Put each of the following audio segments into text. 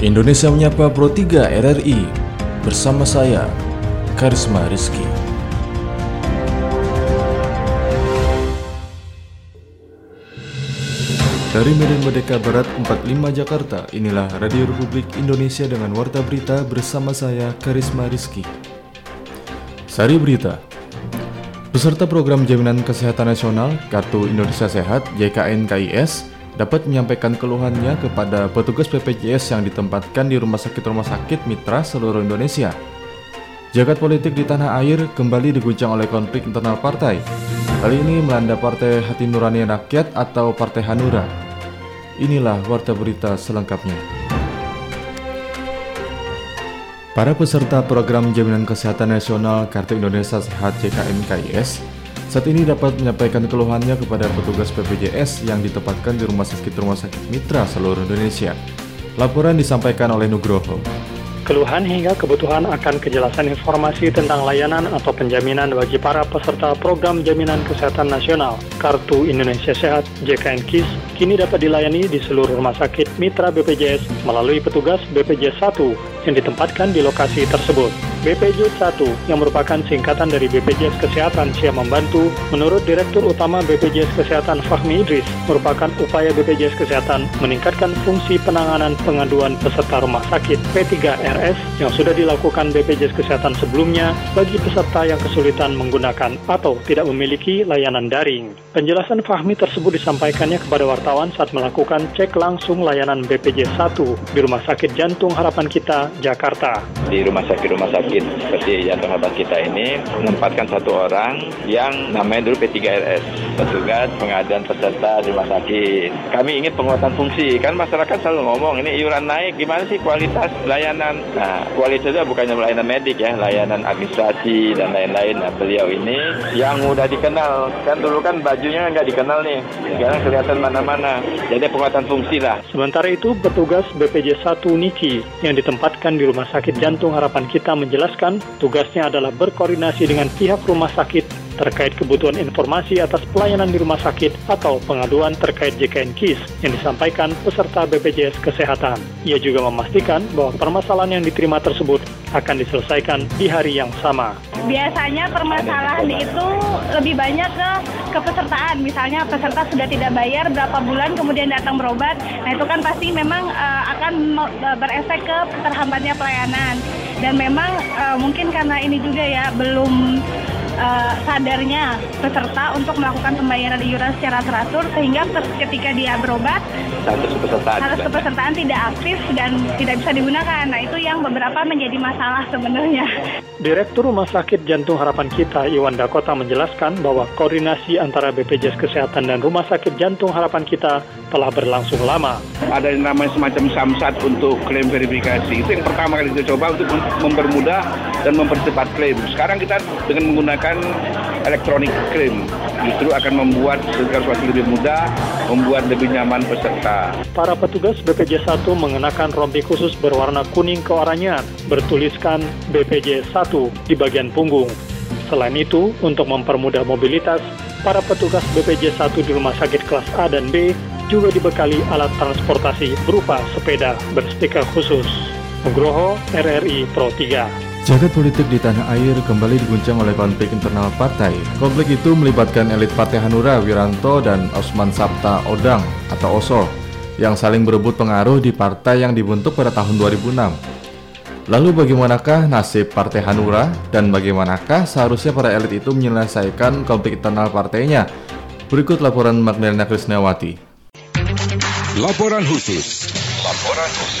Indonesia Menyapa Pro 3 RRI Bersama saya, Karisma Rizky. Dari Medan Merdeka Barat 45 Jakarta, inilah Radio Republik Indonesia dengan Warta Berita bersama saya, Karisma Rizky. Sari Berita. Peserta program Jaminan Kesehatan Nasional Kartu Indonesia Sehat JKN KIS dapat menyampaikan keluhannya kepada petugas BPJS yang ditempatkan di rumah sakit-rumah sakit mitra seluruh Indonesia. Jagat politik di tanah air kembali diguncang oleh konflik internal partai. Kali ini melanda Partai Hati Nurani Rakyat atau Partai Hanura. Inilah warta berita selengkapnya. Para peserta program Jaminan Kesehatan Nasional Kartu Indonesia Sehat JKN KIS saat ini dapat menyampaikan keluhannya kepada petugas BPJS yang ditempatkan di rumah sakit-rumah sakit mitra seluruh Indonesia. Laporan disampaikan oleh Nugroho. Keluhan hingga kebutuhan akan kejelasan informasi tentang layanan atau penjaminan bagi para peserta program Jaminan Kesehatan Nasional Kartu Indonesia Sehat JKN KIS kini dapat dilayani di seluruh rumah sakit mitra BPJS melalui petugas BPJS 1 yang ditempatkan di lokasi tersebut. BPJS 1 yang merupakan singkatan dari BPJS Kesehatan siap membantu, menurut Direktur Utama BPJS Kesehatan Fahmi Idris, merupakan upaya BPJS Kesehatan meningkatkan fungsi penanganan pengaduan peserta rumah sakit P3RS yang sudah dilakukan BPJS Kesehatan sebelumnya bagi peserta yang kesulitan menggunakan atau tidak memiliki layanan daring. Penjelasan Fahmi tersebut disampaikannya kepada wartawan saat melakukan cek langsung layanan BPJS 1 di Rumah Sakit Jantung Harapan Kita, Jakarta. Di rumah sakit-rumah sakit seperti jantung hebat kita ini menempatkan satu orang yang namanya dulu P3RS, petugas pengadaan peserta di rumah sakit. Kami ingin penguatan fungsi, kan masyarakat selalu ngomong ini iuran naik, gimana sih kualitas layanan? Nah, kualitas itu bukannya layanan medik ya, layanan administrasi dan lain-lain. Nah, beliau ini yang mudah dikenal, kan dulu kan bajunya nggak dikenal nih, sekarang kelihatan mana-mana. Jadi penguatan fungsi lah. Sementara itu, petugas BPJ 1 Niki yang ditempatkan di Rumah Sakit Jantung Harapan Kita menjelaskan menjelaskan tugasnya adalah berkoordinasi dengan pihak rumah sakit terkait kebutuhan informasi atas pelayanan di rumah sakit atau pengaduan terkait JKN KIS yang disampaikan peserta BPJS Kesehatan. Ia juga memastikan bahwa permasalahan yang diterima tersebut akan diselesaikan di hari yang sama. Biasanya permasalahan itu lebih banyak ke kepesertaan. Misalnya peserta sudah tidak bayar berapa bulan kemudian datang berobat. Nah itu kan pasti memang uh, akan berefek ke terhambatnya pelayanan dan memang uh, mungkin karena ini juga ya belum uh, sadarnya peserta untuk melakukan pembayaran iuran secara teratur sehingga ketika dia berobat harus kepesertaan, harus kepesertaan tidak aktif dan tidak bisa digunakan. Nah itu yang beberapa menjadi masalah sebenarnya. Direktur Rumah Sakit Jantung Harapan Kita Iwan Dakota menjelaskan bahwa koordinasi antara BPJS Kesehatan dan Rumah Sakit Jantung Harapan Kita telah berlangsung lama. Ada yang namanya semacam samsat untuk klaim verifikasi. Itu yang pertama kali kita coba untuk mempermudah dan mempercepat klaim. Sekarang kita dengan menggunakan menggunakan elektronik klaim justru akan membuat sesuatu lebih mudah, membuat lebih nyaman peserta. Para petugas BPJ 1 mengenakan rompi khusus berwarna kuning keoranyaan, bertuliskan BPJ 1 di bagian punggung. Selain itu, untuk mempermudah mobilitas, para petugas BPJ 1 di rumah sakit kelas A dan B juga dibekali alat transportasi berupa sepeda berstiker khusus. Nugroho RRI Pro 3 Jagat politik di tanah air kembali diguncang oleh konflik internal partai. Konflik itu melibatkan elit Partai Hanura Wiranto dan Osman Sabta Odang atau OSO yang saling berebut pengaruh di partai yang dibentuk pada tahun 2006. Lalu bagaimanakah nasib Partai Hanura dan bagaimanakah seharusnya para elit itu menyelesaikan konflik internal partainya? Berikut laporan Magdalena Krisnawati. Laporan khusus. Laporan khusus.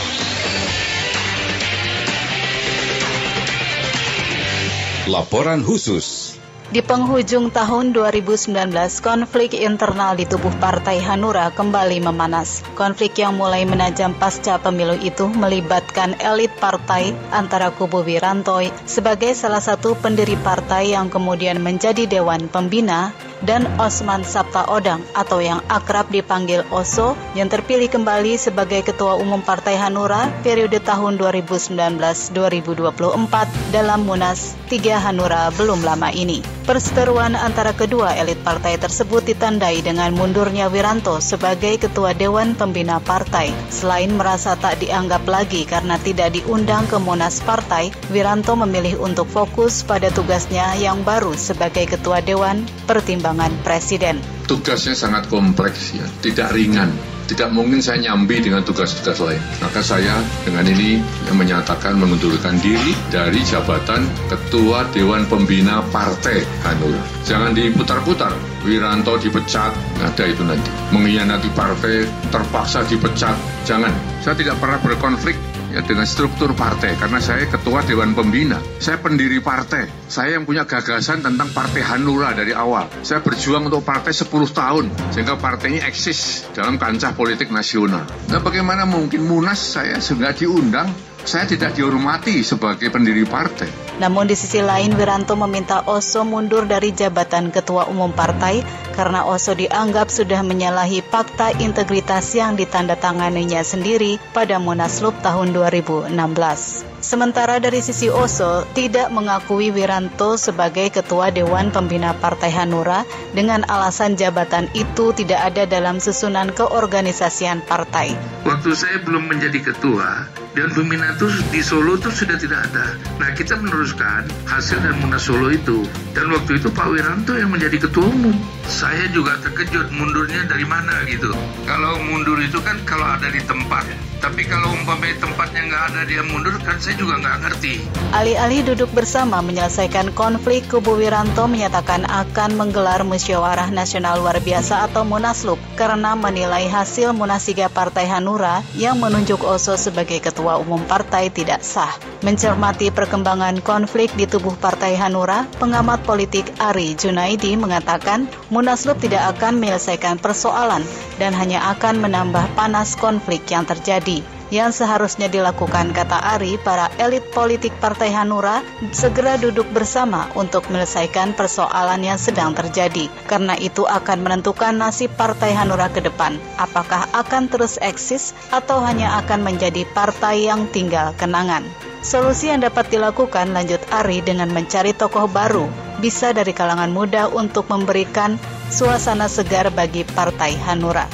Laporan khusus. Di penghujung tahun 2019, konflik internal di tubuh Partai Hanura kembali memanas. Konflik yang mulai menajam pasca pemilu itu melibatkan elit partai antara kubu Wiranto sebagai salah satu pendiri partai yang kemudian menjadi Dewan Pembina dan Osman Sabta Odang atau yang akrab dipanggil Oso yang terpilih kembali sebagai Ketua Umum Partai Hanura periode tahun 2019-2024 dalam Munas 3 Hanura belum lama ini. Perseteruan antara kedua elit partai tersebut ditandai dengan mundurnya Wiranto sebagai ketua Dewan Pembina Partai. Selain merasa tak dianggap lagi karena tidak diundang ke Munas Partai, Wiranto memilih untuk fokus pada tugasnya yang baru sebagai ketua Dewan Pertimbangan Presiden. Tugasnya sangat kompleks ya, tidak ringan tidak mungkin saya nyambi dengan tugas-tugas lain. Maka saya dengan ini menyatakan mengundurkan diri dari jabatan Ketua Dewan Pembina Partai Hanura. Jangan diputar-putar. Wiranto dipecat, ada itu nanti. Mengkhianati partai, terpaksa dipecat. Jangan. Saya tidak pernah berkonflik ya dengan struktur partai karena saya ketua dewan pembina. Saya pendiri partai. Saya yang punya gagasan tentang partai Hanura dari awal. Saya berjuang untuk partai 10 tahun sehingga partainya eksis dalam kancah politik nasional. Nah bagaimana mungkin munas saya sudah diundang? Saya tidak dihormati sebagai pendiri partai. Namun di sisi lain Wiranto meminta Oso mundur dari jabatan ketua umum partai karena Oso dianggap sudah menyalahi fakta integritas yang ditandatanganinya sendiri pada Munaslup tahun 2016. Sementara dari sisi Oso tidak mengakui Wiranto sebagai ketua Dewan Pembina Partai Hanura dengan alasan jabatan itu tidak ada dalam susunan keorganisasian partai. Waktu saya belum menjadi ketua, Dewan Pembina itu di Solo itu sudah tidak ada. Nah kita meneruskan hasil dan Munas Solo itu. Dan waktu itu Pak Wiranto yang menjadi ketua umum. Saya juga terkejut mundurnya dari mana gitu. Kalau mundur itu kan kalau ada di tempat. Tapi kalau umpamanya tempatnya nggak ada dia mundur kan saya juga nggak ngerti. Alih-alih duduk bersama menyelesaikan konflik, Kubu Wiranto menyatakan akan menggelar musyawarah nasional luar biasa atau Munaslup karena menilai hasil Munasiga Partai Hanura yang menunjuk Oso sebagai ketua umum partai tidak sah. Mencermati perkembangan konflik di tubuh Partai Hanura, pengamat politik Ari Junaidi mengatakan Munaslup tidak akan menyelesaikan persoalan dan hanya akan menambah panas konflik yang terjadi yang seharusnya dilakukan kata Ari para elit politik Partai Hanura segera duduk bersama untuk menyelesaikan persoalan yang sedang terjadi. Karena itu akan menentukan nasib Partai Hanura ke depan apakah akan terus eksis atau hanya akan menjadi partai yang tinggal kenangan. Solusi yang dapat dilakukan lanjut Ari dengan mencari tokoh baru bisa dari kalangan muda untuk memberikan suasana segar bagi Partai Hanura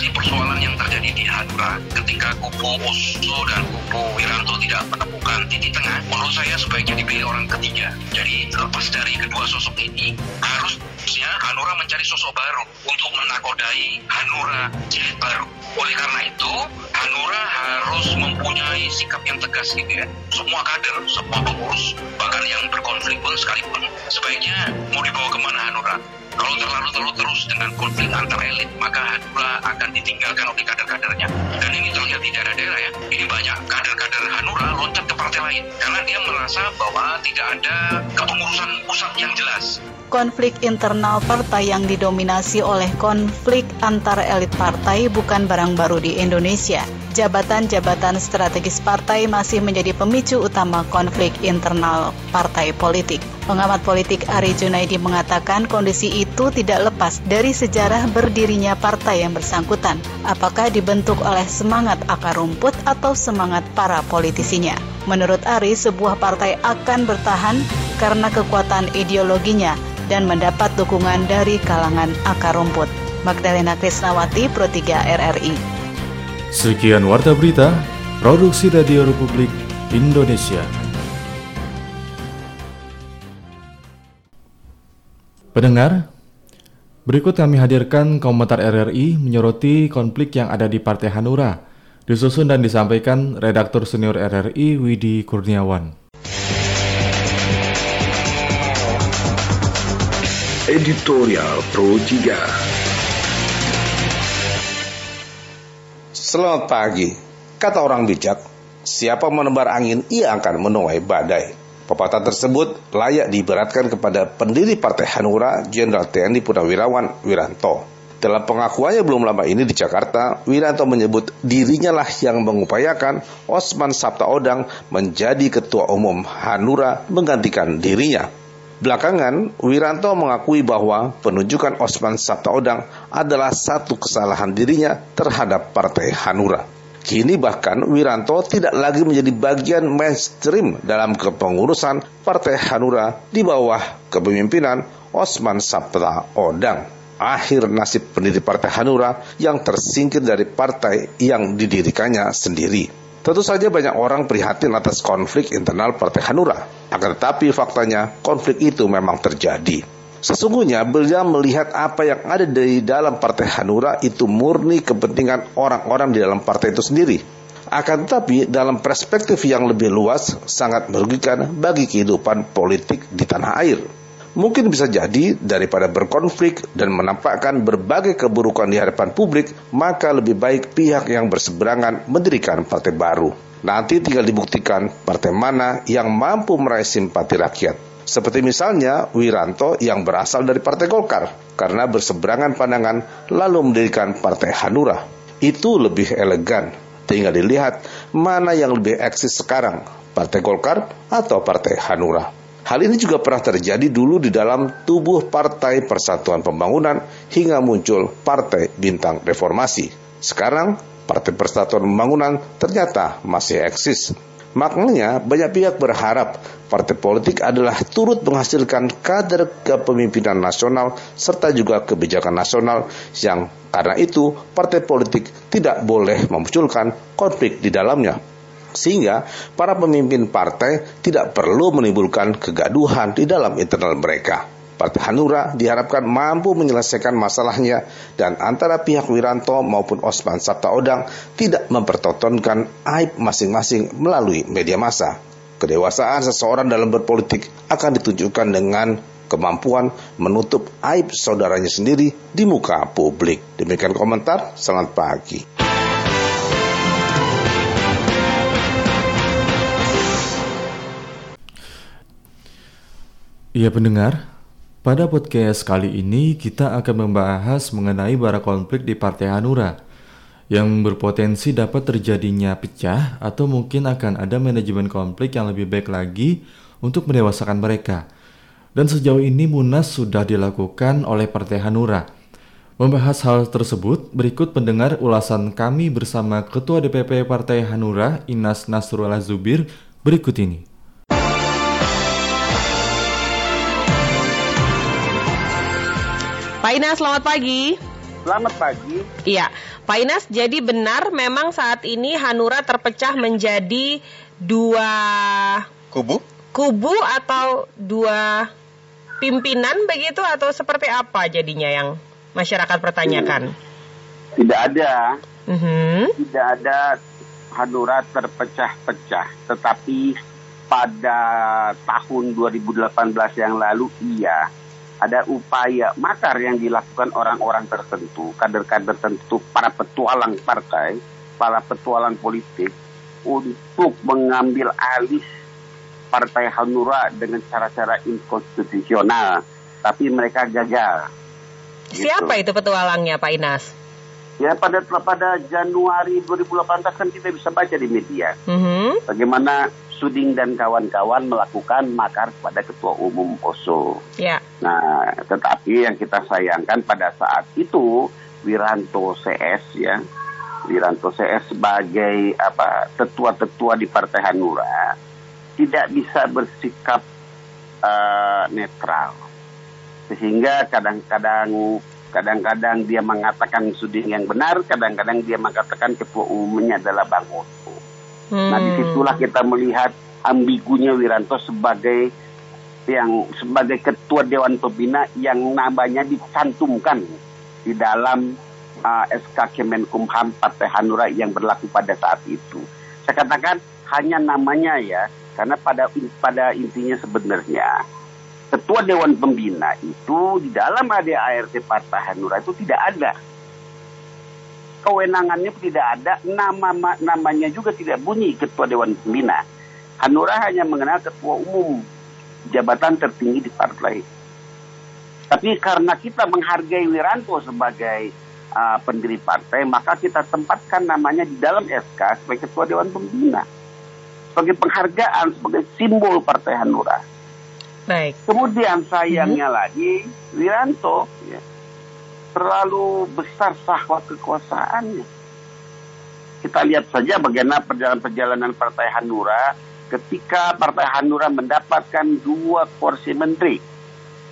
mengatasi persoalan yang terjadi di Hanura ketika kubu Oso dan kubu Wiranto tidak menemukan titik tengah, menurut saya sebaiknya dipilih orang ketiga. Jadi lepas dari kedua sosok ini, harusnya Hanura mencari sosok baru untuk menakodai Hanura jilid baru. Oleh karena itu, Hanura harus mempunyai sikap yang tegas gitu ya. Semua kader, semua pengurus, bahkan yang berkonflik pun sekalipun, sebaiknya mau dibawa ke mana Hanura? Kalau terlalu-terlalu terus dengan konflik antar elit, maka Hanura akan ditinggalkan oleh kader-kadernya. Dan ini terlihat di daerah-daerah ya. Ini banyak kader-kader Hanura loncat ke partai lain. Karena dia merasa bahwa tidak ada kepengurusan pusat yang jelas konflik internal partai yang didominasi oleh konflik antar elit partai bukan barang baru di Indonesia. Jabatan-jabatan strategis partai masih menjadi pemicu utama konflik internal partai politik. Pengamat politik Ari Junaidi mengatakan kondisi itu tidak lepas dari sejarah berdirinya partai yang bersangkutan. Apakah dibentuk oleh semangat akar rumput atau semangat para politisinya? Menurut Ari, sebuah partai akan bertahan karena kekuatan ideologinya dan mendapat dukungan dari kalangan akar rumput. Magdalena Krisnawati, Pro 3 RRI. Sekian Warta Berita, Produksi Radio Republik Indonesia. Pendengar, berikut kami hadirkan komentar RRI menyoroti konflik yang ada di Partai Hanura, disusun dan disampaikan redaktur senior RRI Widi Kurniawan. Editorial Pro 3 Selamat pagi. Kata orang bijak, siapa menebar angin, ia akan menuai badai. Pepatah tersebut layak diberatkan kepada pendiri Partai Hanura, Jenderal TNI Purnawirawan Wiranto. Dalam pengakuannya belum lama ini di Jakarta, Wiranto menyebut dirinya lah yang mengupayakan Osman Sabtaodang menjadi ketua umum Hanura menggantikan dirinya. Belakangan, Wiranto mengakui bahwa penunjukan Osman Sabtaodang adalah satu kesalahan dirinya terhadap Partai Hanura. Kini bahkan Wiranto tidak lagi menjadi bagian mainstream dalam kepengurusan Partai Hanura di bawah kepemimpinan Osman Sabta Odang. Akhir nasib pendiri Partai Hanura yang tersingkir dari partai yang didirikannya sendiri. Tentu saja banyak orang prihatin atas konflik internal Partai Hanura. Akan tetapi faktanya konflik itu memang terjadi. Sesungguhnya beliau melihat apa yang ada di dalam Partai Hanura itu murni kepentingan orang-orang di dalam partai itu sendiri. Akan tetapi dalam perspektif yang lebih luas sangat merugikan bagi kehidupan politik di tanah air. Mungkin bisa jadi daripada berkonflik dan menampakkan berbagai keburukan di hadapan publik, maka lebih baik pihak yang berseberangan mendirikan partai baru. Nanti tinggal dibuktikan partai mana yang mampu meraih simpati rakyat. Seperti misalnya Wiranto yang berasal dari Partai Golkar karena berseberangan pandangan lalu mendirikan Partai Hanura. Itu lebih elegan. Tinggal dilihat mana yang lebih eksis sekarang, Partai Golkar atau Partai Hanura. Hal ini juga pernah terjadi dulu di dalam tubuh Partai Persatuan Pembangunan hingga muncul Partai Bintang Reformasi. Sekarang, Partai Persatuan Pembangunan ternyata masih eksis. Maknanya, banyak pihak berharap partai politik adalah turut menghasilkan kader kepemimpinan nasional serta juga kebijakan nasional yang karena itu partai politik tidak boleh memunculkan konflik di dalamnya sehingga para pemimpin partai tidak perlu menimbulkan kegaduhan di dalam internal mereka. Partai Hanura diharapkan mampu menyelesaikan masalahnya dan antara pihak Wiranto maupun Osman Sabtaodang tidak mempertontonkan aib masing-masing melalui media massa. Kedewasaan seseorang dalam berpolitik akan ditunjukkan dengan kemampuan menutup aib saudaranya sendiri di muka publik. Demikian komentar, selamat pagi. Iya pendengar, pada podcast kali ini kita akan membahas mengenai bara konflik di Partai Hanura yang berpotensi dapat terjadinya pecah atau mungkin akan ada manajemen konflik yang lebih baik lagi untuk mendewasakan mereka. Dan sejauh ini Munas sudah dilakukan oleh Partai Hanura. Membahas hal tersebut, berikut pendengar ulasan kami bersama Ketua DPP Partai Hanura, Inas Nasrullah Zubir, berikut ini. Pak Inas, selamat pagi. Selamat pagi. Iya, Pak Inas, jadi benar memang saat ini Hanura terpecah menjadi dua kubu? Kubu atau dua pimpinan begitu atau seperti apa jadinya yang masyarakat pertanyakan? Tidak ada. Mm-hmm. Tidak ada Hanura terpecah-pecah, tetapi pada tahun 2018 yang lalu iya ada upaya makar yang dilakukan orang-orang tertentu, kader-kader tertentu, para petualang partai, para petualang politik untuk mengambil alih Partai Hanura dengan cara-cara inkonstitusional, tapi mereka gagal. Siapa gitu. itu petualangnya, Pak Inas? Ya pada pada Januari 2018 kan kita bisa baca di media mm -hmm. bagaimana Suding dan kawan-kawan melakukan makar kepada Ketua Umum OSO. Ya. Nah, tetapi yang kita sayangkan pada saat itu Wiranto CS ya, Wiranto CS sebagai apa tetua-tetua di Partai Hanura tidak bisa bersikap uh, netral, sehingga kadang-kadang kadang-kadang dia mengatakan Suding yang benar, kadang-kadang dia mengatakan ketua umumnya adalah Bang. Hmm. Nah di situlah kita melihat ambigunya Wiranto sebagai yang sebagai ketua Dewan Pembina yang namanya dicantumkan di dalam uh, SK Kemenkumham Partai Hanura yang berlaku pada saat itu. Saya katakan hanya namanya ya, karena pada pada intinya sebenarnya ketua Dewan Pembina itu di dalam ADART Partai Hanura itu tidak ada kewenangannya tidak ada, nama namanya juga tidak bunyi ketua dewan pembina. Hanura hanya mengenal ketua umum jabatan tertinggi di partai. Tapi karena kita menghargai Wiranto sebagai uh, pendiri partai, maka kita tempatkan namanya di dalam SK sebagai ketua dewan pembina. Sebagai penghargaan, sebagai simbol partai Hanura. Baik. Kemudian sayangnya hmm. lagi Wiranto ya, terlalu besar sahwat kekuasaannya. Kita lihat saja bagaimana perjalanan-perjalanan Partai Hanura ketika Partai Hanura mendapatkan dua kursi menteri,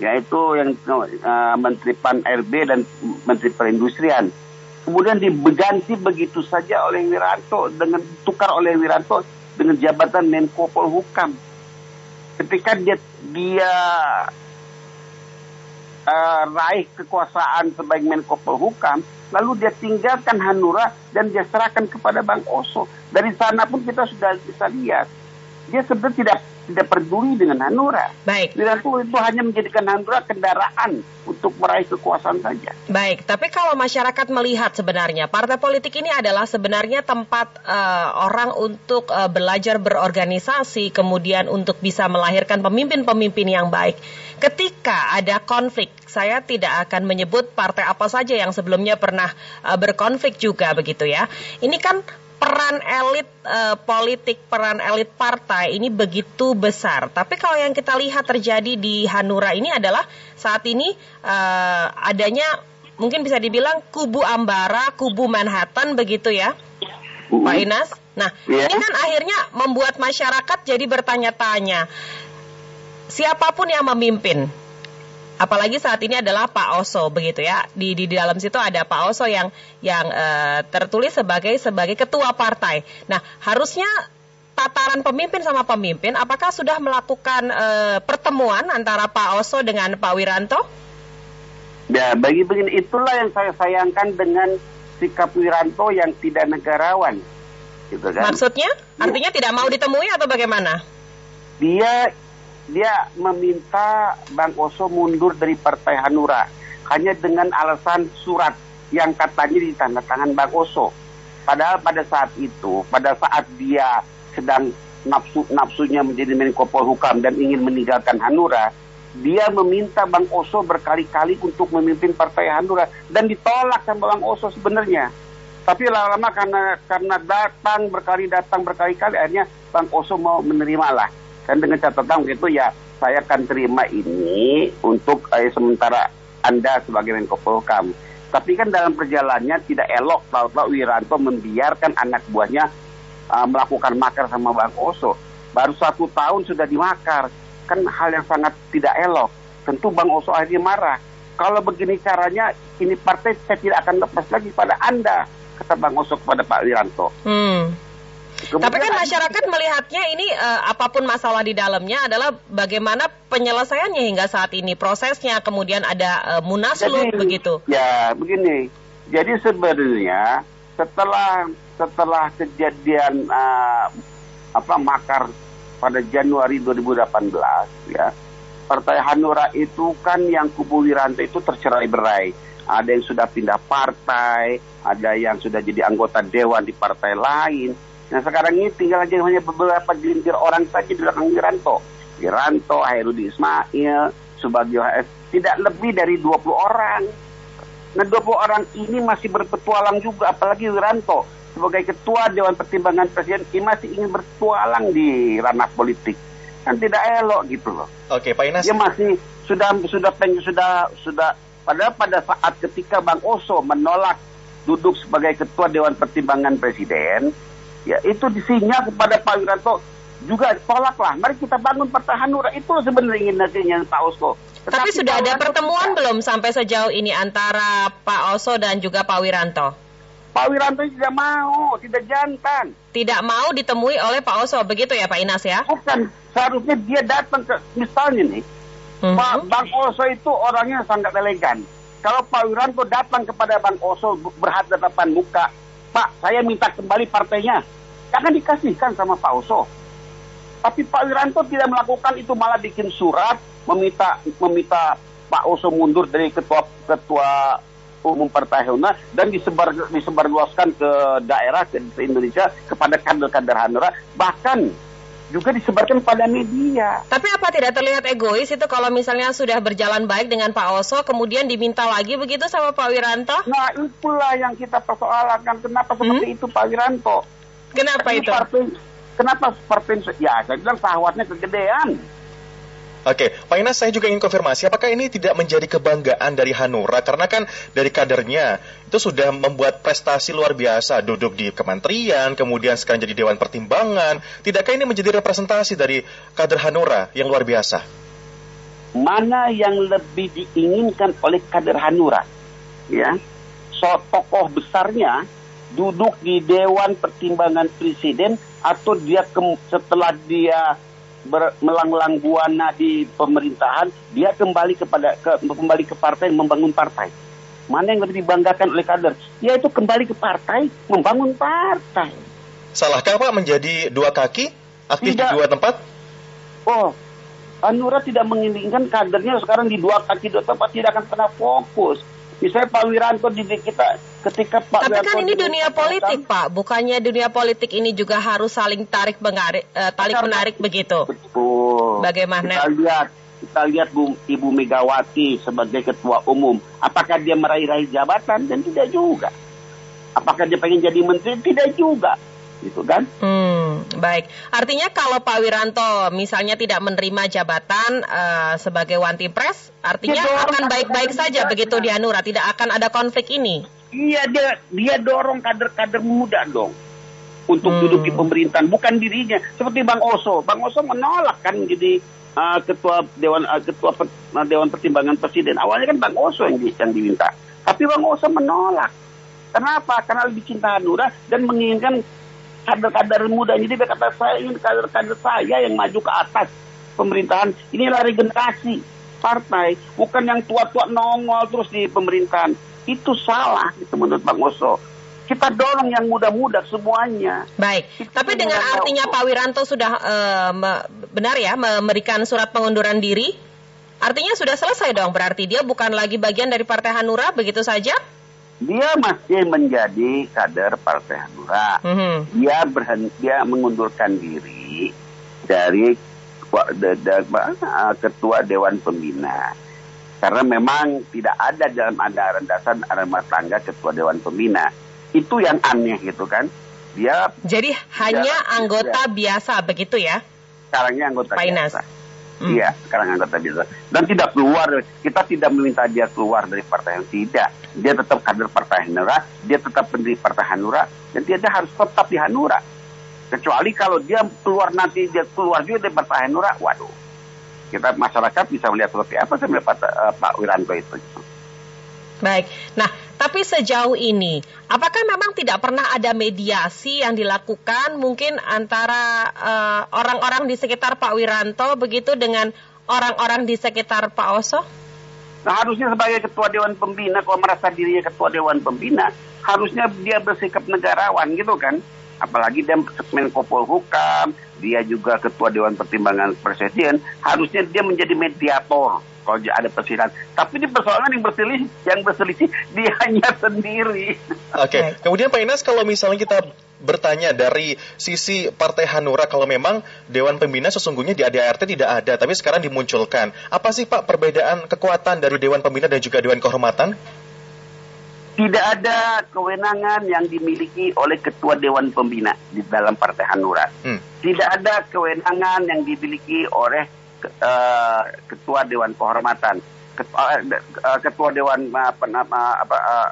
yaitu yang uh, Menteri Pan RB dan Menteri Perindustrian. Kemudian diganti begitu saja oleh Wiranto dengan tukar oleh Wiranto dengan jabatan Menko Polhukam. Ketika dia dia uh, raih kekuasaan sebagai Menko Polhukam, lalu dia tinggalkan Hanura dan dia serahkan kepada Bang Oso. Dari sana pun kita sudah bisa lihat dia sebenarnya tidak tidak peduli dengan Hanura. Baik. Wiranto itu hanya menjadikan Hanura kendaraan untuk meraih kekuasaan saja. Baik, tapi kalau masyarakat melihat sebenarnya partai politik ini adalah sebenarnya tempat uh, orang untuk uh, belajar berorganisasi, kemudian untuk bisa melahirkan pemimpin-pemimpin yang baik. Ketika ada konflik, saya tidak akan menyebut partai apa saja yang sebelumnya pernah uh, berkonflik juga begitu ya. Ini kan peran elit uh, politik, peran elit partai ini begitu besar. Tapi kalau yang kita lihat terjadi di Hanura ini adalah saat ini uh, adanya mungkin bisa dibilang kubu Ambara, kubu Manhattan begitu ya, uh Pak Inas. Nah, yeah. ini kan akhirnya membuat masyarakat jadi bertanya-tanya, siapa pun yang memimpin, apalagi saat ini adalah Pak Oso begitu ya di di, dalam situ ada Pak Oso yang yang uh, tertulis sebagai sebagai ketua partai. Nah harusnya tataran pemimpin sama pemimpin apakah sudah melakukan uh, pertemuan antara Pak Oso dengan Pak Wiranto? Ya bagi begini itulah yang saya sayangkan dengan sikap Wiranto yang tidak negarawan. Gitu kan? Maksudnya? Artinya ya. tidak mau ditemui atau bagaimana? Dia dia meminta Bang Oso mundur dari Partai Hanura hanya dengan alasan surat yang katanya ditandatangan Bang Oso. Padahal pada saat itu, pada saat dia sedang nafsu nafsunya menjadi Menko Polhukam dan ingin meninggalkan Hanura, dia meminta Bang Oso berkali-kali untuk memimpin Partai Hanura dan ditolak sama Bang Oso sebenarnya. Tapi lama-lama karena karena datang berkali datang berkali-kali akhirnya Bang Oso mau menerima lah dan dengan catatan begitu ya saya akan terima ini untuk eh, sementara Anda sebagai Menko Polkam. Tapi kan dalam perjalanannya tidak elok kalau Wiranto membiarkan anak buahnya uh, melakukan makar sama Bang Oso. Baru satu tahun sudah dimakar. Kan hal yang sangat tidak elok. Tentu Bang Oso akhirnya marah. Kalau begini caranya, ini partai saya tidak akan lepas lagi pada Anda, kata Bang Oso kepada Pak Wiranto. Hmm. Kemudian Tapi kan masyarakat melihatnya ini uh, apa pun masalah di dalamnya adalah bagaimana penyelesaiannya hingga saat ini prosesnya kemudian ada uh, munaslup Jadi, begitu. Ya begini. Jadi sebenarnya setelah setelah kejadian uh, apa makar pada Januari 2018 ya Partai Hanura itu kan yang kubu Wiranto itu tercerai berai. Ada yang sudah pindah partai, ada yang sudah jadi anggota dewan di partai lain Nah sekarang ini tinggal aja hanya beberapa gelintir orang saja di belakang Wiranto. Wiranto, Hairudi Ismail, Subagio HS, tidak lebih dari 20 orang. Nah 20 orang ini masih berpetualang juga, apalagi Wiranto sebagai ketua Dewan Pertimbangan Presiden ini masih ingin berpetualang di ranah politik. Kan tidak elok gitu loh. Oke, Pak Inas. Dia masih sudah sudah peng, sudah sudah padahal pada saat ketika Bang Oso menolak duduk sebagai ketua Dewan Pertimbangan Presiden, ya itu disinyal kepada Pak Wiranto juga tolaklah. Mari kita bangun Partai Hanura. Itu sebenarnya ingin nantinya Pak Oso. Tetapi Tapi sudah Pak ada Wiranto pertemuan tidak. belum sampai sejauh ini antara Pak Oso dan juga Pak Wiranto? Pak Wiranto tidak mau, tidak jantan. Tidak mau ditemui oleh Pak Oso, begitu ya Pak Inas ya? Bukan, seharusnya dia datang ke, misalnya nih, mm -hmm. Pak Bang Oso itu orangnya sangat elegan. Kalau Pak Wiranto datang kepada Bang Oso berhadapan muka, Pak, saya minta kembali partainya akan dikasihkan sama Pak Oso. Tapi Pak Wiranto tidak melakukan itu malah bikin surat meminta meminta Pak Oso mundur dari ketua ketua umum Partai Hanura dan disebar disebarluaskan ke daerah ke, ke Indonesia kepada kader-kader Hanura bahkan juga disebarkan pada media. Tapi apa tidak terlihat egois itu kalau misalnya sudah berjalan baik dengan Pak Oso, kemudian diminta lagi begitu sama Pak Wiranto? Nah itulah yang kita persoalkan. Kenapa seperti hmm? itu Pak Wiranto? Kenapa itu? Partai, kenapa partai ya saya bilang sahwatnya kegedean. Oke, Pak Inas saya juga ingin konfirmasi apakah ini tidak menjadi kebanggaan dari Hanura karena kan dari kadernya itu sudah membuat prestasi luar biasa duduk di kementerian kemudian sekarang jadi dewan pertimbangan. Tidakkah ini menjadi representasi dari kader Hanura yang luar biasa? Mana yang lebih diinginkan oleh kader Hanura? Ya. So tokoh besarnya duduk di dewan pertimbangan presiden atau dia setelah dia ber, melanglang buana di pemerintahan, dia kembali kepada ke, kembali ke partai membangun partai. Mana yang lebih dibanggakan oleh kader? Yaitu kembali ke partai, membangun partai. Salahkah Pak menjadi dua kaki aktif Tidak. di dua tempat? Oh, Anura tidak menginginkan kadernya sekarang di dua kaki dua tempat tidak akan pernah fokus. Misalnya Pak Wiranto di kita ketika Pak Tapi Wiranto kan ini dunia politik, Pak. Bukannya dunia politik ini juga harus saling tarik menarik, eh, tarik menarik begitu? Betul. Bagaimana? Kita lihat, kita lihat Bu, Ibu Megawati sebagai ketua umum. Apakah dia meraih-raih jabatan? Dan tidak juga. Apakah dia pengen jadi menteri? Tidak juga. Gitu kan? Hmm, baik. Artinya kalau Pak Wiranto misalnya tidak menerima jabatan eh, sebagai Wanti Pres, artinya Ya, dorong akan baik-baik saja mudanya. begitu di Hanura, tidak akan ada konflik ini. Iya dia dia dorong kader-kader muda dong untuk Hmm. duduk di pemerintahan, bukan dirinya. Seperti Bang Oso, Bang Oso menolak kan jadi uh, ketua dewan uh, ketua per- uh, dewan pertimbangan presiden. Awalnya kan Bang Oso yang, di- yang diminta, tapi Bang Oso menolak. Kenapa? Karena lebih cinta Hanura dan menginginkan kader-kader muda. Jadi dia kata saya ingin kader-kader saya yang maju ke atas pemerintahan. Inilah regenerasi partai, bukan yang tua-tua nongol terus di pemerintahan. Itu salah itu menurut Bang Oso. Kita dorong yang muda-muda semuanya. Baik, tapi dengan artinya Pak Wiranto sudah me- benar ya memberikan surat pengunduran diri, artinya sudah selesai dong. Berarti dia bukan lagi bagian dari Partai Hanura begitu saja? Dia masih menjadi kader Partai Hanura. Mhm. Dia berhenti, dia mengundurkan diri dari uh, ketua Dewan Pembina. Karena memang tidak ada dalam ada landasan rumah tangga ketua Dewan Pembina. Itu yang aneh gitu kan. Dia Jadi hanya anggota biasa begitu ya? sekarangnya anggota Inas. Biasa. Iya, sekarang anggota biasa. Dan tidak keluar, kita tidak meminta dia keluar dari partai yang tidak. Dia tetap kader partai Hanura, dia tetap pendiri partai Hanura, dan dia, harus tetap di Hanura. Kecuali kalau dia keluar nanti, dia keluar juga dari partai Hanura, waduh. Kita masyarakat bisa melihat seperti apa sebenarnya Pak, eh, Pak Wiranto itu. Baik. Nah, tapi sejauh ini, apakah memang tidak pernah ada mediasi yang dilakukan mungkin antara eh, orang-orang di sekitar Pak Wiranto begitu dengan orang-orang di sekitar Pak Oso? Nah harusnya sebagai ketua Dewan Pembina, kalau merasa dirinya ketua Dewan Pembina, harusnya dia bersikap negarawan gitu kan. Apalagi dia Menko Polhukam, dia juga ketua Dewan Pertimbangan Presiden, harusnya dia menjadi mediator kalau ada perselisihan. Tapi di persoalan yang berselisih, yang berselisih dia hanya sendiri. Oke, kemudian Pak Inas kalau misalnya kita bertanya dari sisi Partai Hanura kalau memang Dewan Pembina sesungguhnya di ADART tidak ada tapi sekarang dimunculkan. Apa sih Pak perbedaan kekuatan dari Dewan Pembina dan juga Dewan Kehormatan? Tidak ada kewenangan yang dimiliki oleh ketua Dewan Pembina di dalam Partai Hanura. Hmm. Tidak ada kewenangan yang dimiliki oleh eh, ketua Dewan Kehormatan. Ketua, eh, eh, ketua Dewan apa nama apa eh,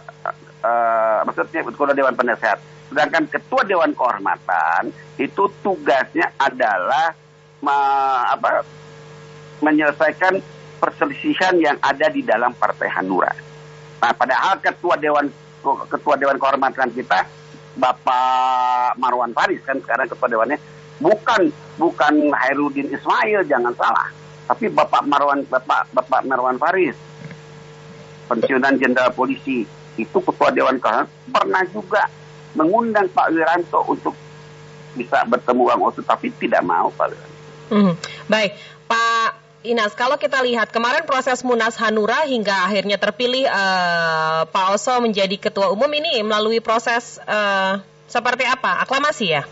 eh, maksudnya ketua Dewan Penasehat. Sedangkan ketua Dewan Kehormatan itu tugasnya adalah apa menyelesaikan perselisihan yang ada di dalam Partai Hanura. Nah, padahal ketua dewan ketua dewan kehormatan kita Bapak Marwan Faris kan sekarang ketua dewannya bukan bukan Hairudin Ismail jangan salah, tapi Bapak Marwan Bapak Bapak Marwan Faris pensiunan jenderal polisi itu ketua dewan kehormatan pernah juga mengundang Pak Wiranto untuk bisa bertemu Bang Oso tapi tidak mau Pak Wiranto. Mhm. Baik, Pak Inas, kalau kita lihat kemarin proses Munas Hanura hingga akhirnya terpilih eh, Pak Oso menjadi ketua umum ini melalui proses eh, seperti apa? Aklamasi ya?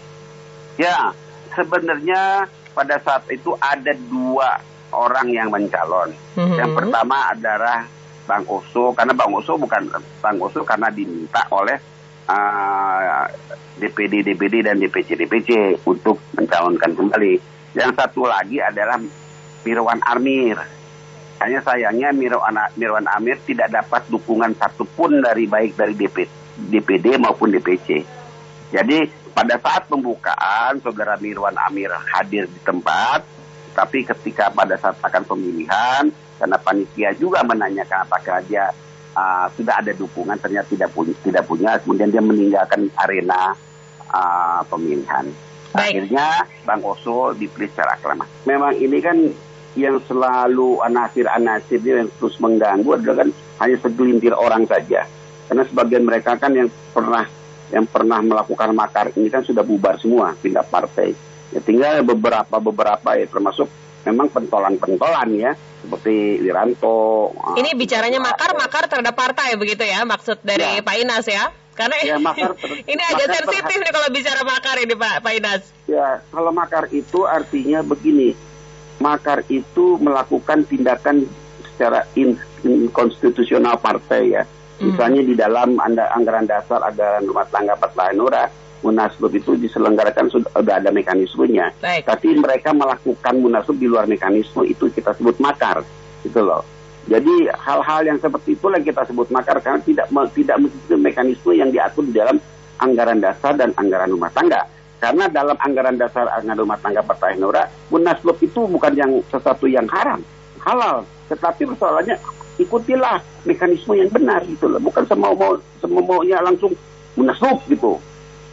Ya, sebenarnya pada saat itu ada dua orang yang mencalon. Mhm. Yang pertama adalah Bang Oso, karena Bang Oso bukan Bang Oso karena diminta oleh uh, DPD, DPD dan DPC, DPC untuk mencalonkan kembali. Yang satu lagi adalah Mirwan Amir. Hanya sayangnya Mirwan, Mirwan Amir tidak dapat dukungan satupun dari baik dari DP, DPD maupun DPC. Jadi pada saat pembukaan saudara Mirwan Amir hadir di tempat, tapi ketika pada saat akan pemilihan karena panitia juga menanyakan apakah dia uh, sudah ada dukungan ternyata tidak punya tidak punya kemudian dia meninggalkan arena uh, pemilihan. Baik. Akhirnya Bang Oso dipilih secara aklamasi. Memang ini kan yang selalu anasir-anasir yang terus mengganggu adalah kan hanya segelintir orang saja. Karena sebagian mereka kan yang pernah yang pernah melakukan makar ini kan sudah bubar semua pindah partai. Ya tinggal beberapa beberapa ya termasuk memang pentolan-pentolan ya seperti Wiranto. Ini bicaranya makar-makar terhadap partai begitu ya maksud dari Ya. Pak Inas ya? Karena Ya, makar ini agak sensitif nih kalau bicara makar ini Pak Pak Inas. Ya, kalau makar itu artinya begini. Makar itu melakukan tindakan secara in- inkonstitusional partai ya. Misalnya di dalam anda, anggaran dasar anggaran rumah tangga Partai Hanura, Munaslup itu diselenggarakan sudah, sudah ada mekanismenya. Baik. Tapi mereka melakukan Munaslup di luar mekanisme itu kita sebut makar, gitu loh. Jadi hal-hal yang seperti itulah yang kita sebut makar karena tidak tidak mengikuti mekanisme yang diatur di dalam anggaran dasar dan anggaran rumah tangga. Karena dalam anggaran dasar anggaran rumah tangga Partai Hanura, Munaslup itu bukan yang sesuatu yang haram, halal. Tetapi persoalannya ikutilah mekanisme yang benar gitu loh. Bukan semau mau semau maunya langsung Munaslup gitu.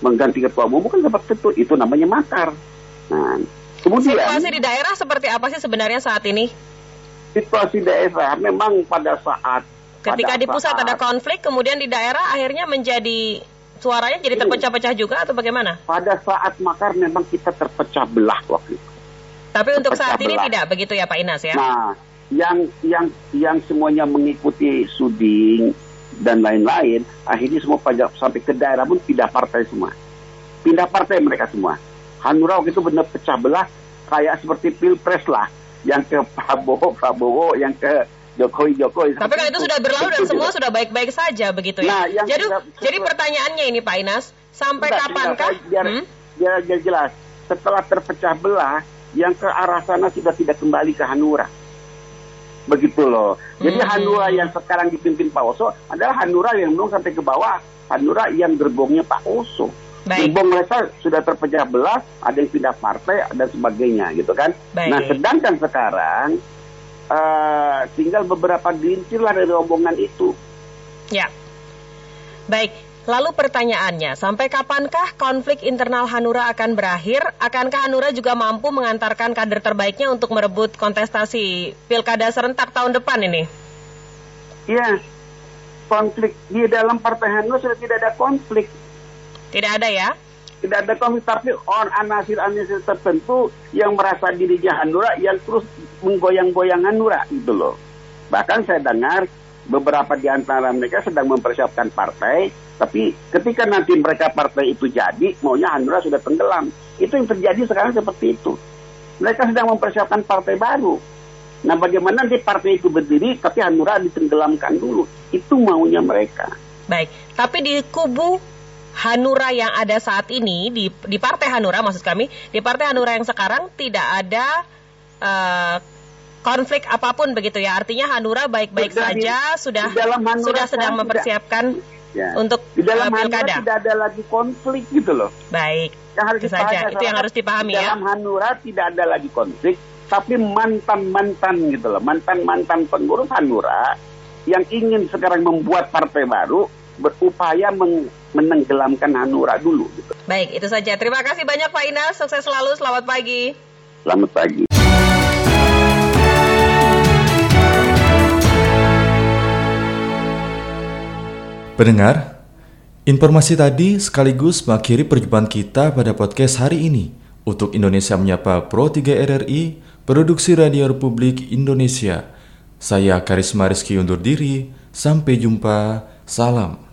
Mengganti ketua umum bukan seperti itu. Itu namanya makar. Nah, kemudian Situasi di daerah seperti apa sih sebenarnya saat ini? situasi daerah memang pada saat Ketika pada di pusat saat- ada konflik, kemudian di daerah akhirnya menjadi suaranya jadi terpecah-pecah juga atau bagaimana? pada saat makar memang kita terpecah belah waktu itu. Tapi untuk Terpecah saat ini belah. tidak begitu ya Pak Inas ya? Nah, yang yang yang semuanya mengikuti suding dan lain-lain, akhirnya semua pajak sampai ke daerah pun pindah partai semua. Pindah partai mereka semua. Hanura waktu itu benar pecah belah kayak seperti pilpres lah, yang ke Prabowo Prabowo, yang ke Jokowi Jokowi. Tapi kan itu sudah berlalu dan semua sudah baik-baik saja begitu ya. Nah, yang jadi sudah- jadi pertanyaannya ini Pak Inas, sampai Enggak, kapankah? biar, Hmm? biar, biar jelas. Setelah terpecah belah, yang ke arah sana sudah tidak kembali ke Hanura. Begitu loh. Jadi Hmm. Hanura yang sekarang dipimpin Pak Oso adalah Hanura yang belum sampai ke bawah. Hanura yang gerbongnya Pak Oso. Baik. Gerbong mereka sudah terpecah belah, ada yang pindah partai dan sebagainya gitu kan. Baik. Nah sedangkan sekarang eh, tinggal beberapa gelintir lah dari rombongan itu. Ya. Baik, lalu pertanyaannya, sampai kapankah konflik internal Hanura akan berakhir? Akankah Hanura juga mampu mengantarkan kader terbaiknya untuk merebut kontestasi Pilkada serentak tahun depan ini? Iya, konflik di dalam Partai Hanura sudah tidak ada konflik. Tidak ada ya? Tidak ada konflik, tapi orang anasir-anasir tertentu yang merasa dirinya Hanura yang terus menggoyang-goyang Hanura gitu loh. Bahkan saya dengar beberapa di antara mereka sedang mempersiapkan partai, tapi ketika nanti mereka partai itu jadi, maunya Hanura sudah tenggelam. Itu yang terjadi sekarang seperti itu. Mereka sedang mempersiapkan partai baru. Nah bagaimana nanti partai itu berdiri, tapi Hanura ditenggelamkan dulu. Itu maunya mereka. Baik, tapi di kubu Hanura yang ada saat ini di di Partai Hanura maksud kami di Partai Hanura yang sekarang tidak ada eh, konflik apa pun begitu ya artinya Hanura baik-baik saja sudah di dalam Hanura sudah sedang mempersiapkan Ya. untuk Di dalam Hanura pilkada. tidak ada lagi konflik gitu loh. Baik, Yang harus itu saja itu yang harus dipahami di ya. Dalam Hanura tidak ada lagi konflik, tapi mantan-mantan gitu loh, mantan-mantan pengurus Hanura yang ingin sekarang membuat partai baru berupaya meng- menenggelamkan Hanura dulu. Gitu. Baik, itu saja. Terima kasih banyak Pak Inas. Sukses selalu. Selamat pagi. Selamat pagi. Pendengar, informasi tadi sekaligus mengakhiri perjumpaan kita pada podcast hari ini. Untuk Indonesia Menyapa Pro 3 RRI, Produksi Radio Republik Indonesia. Saya Karisma Rizky undur diri, sampai jumpa, salam.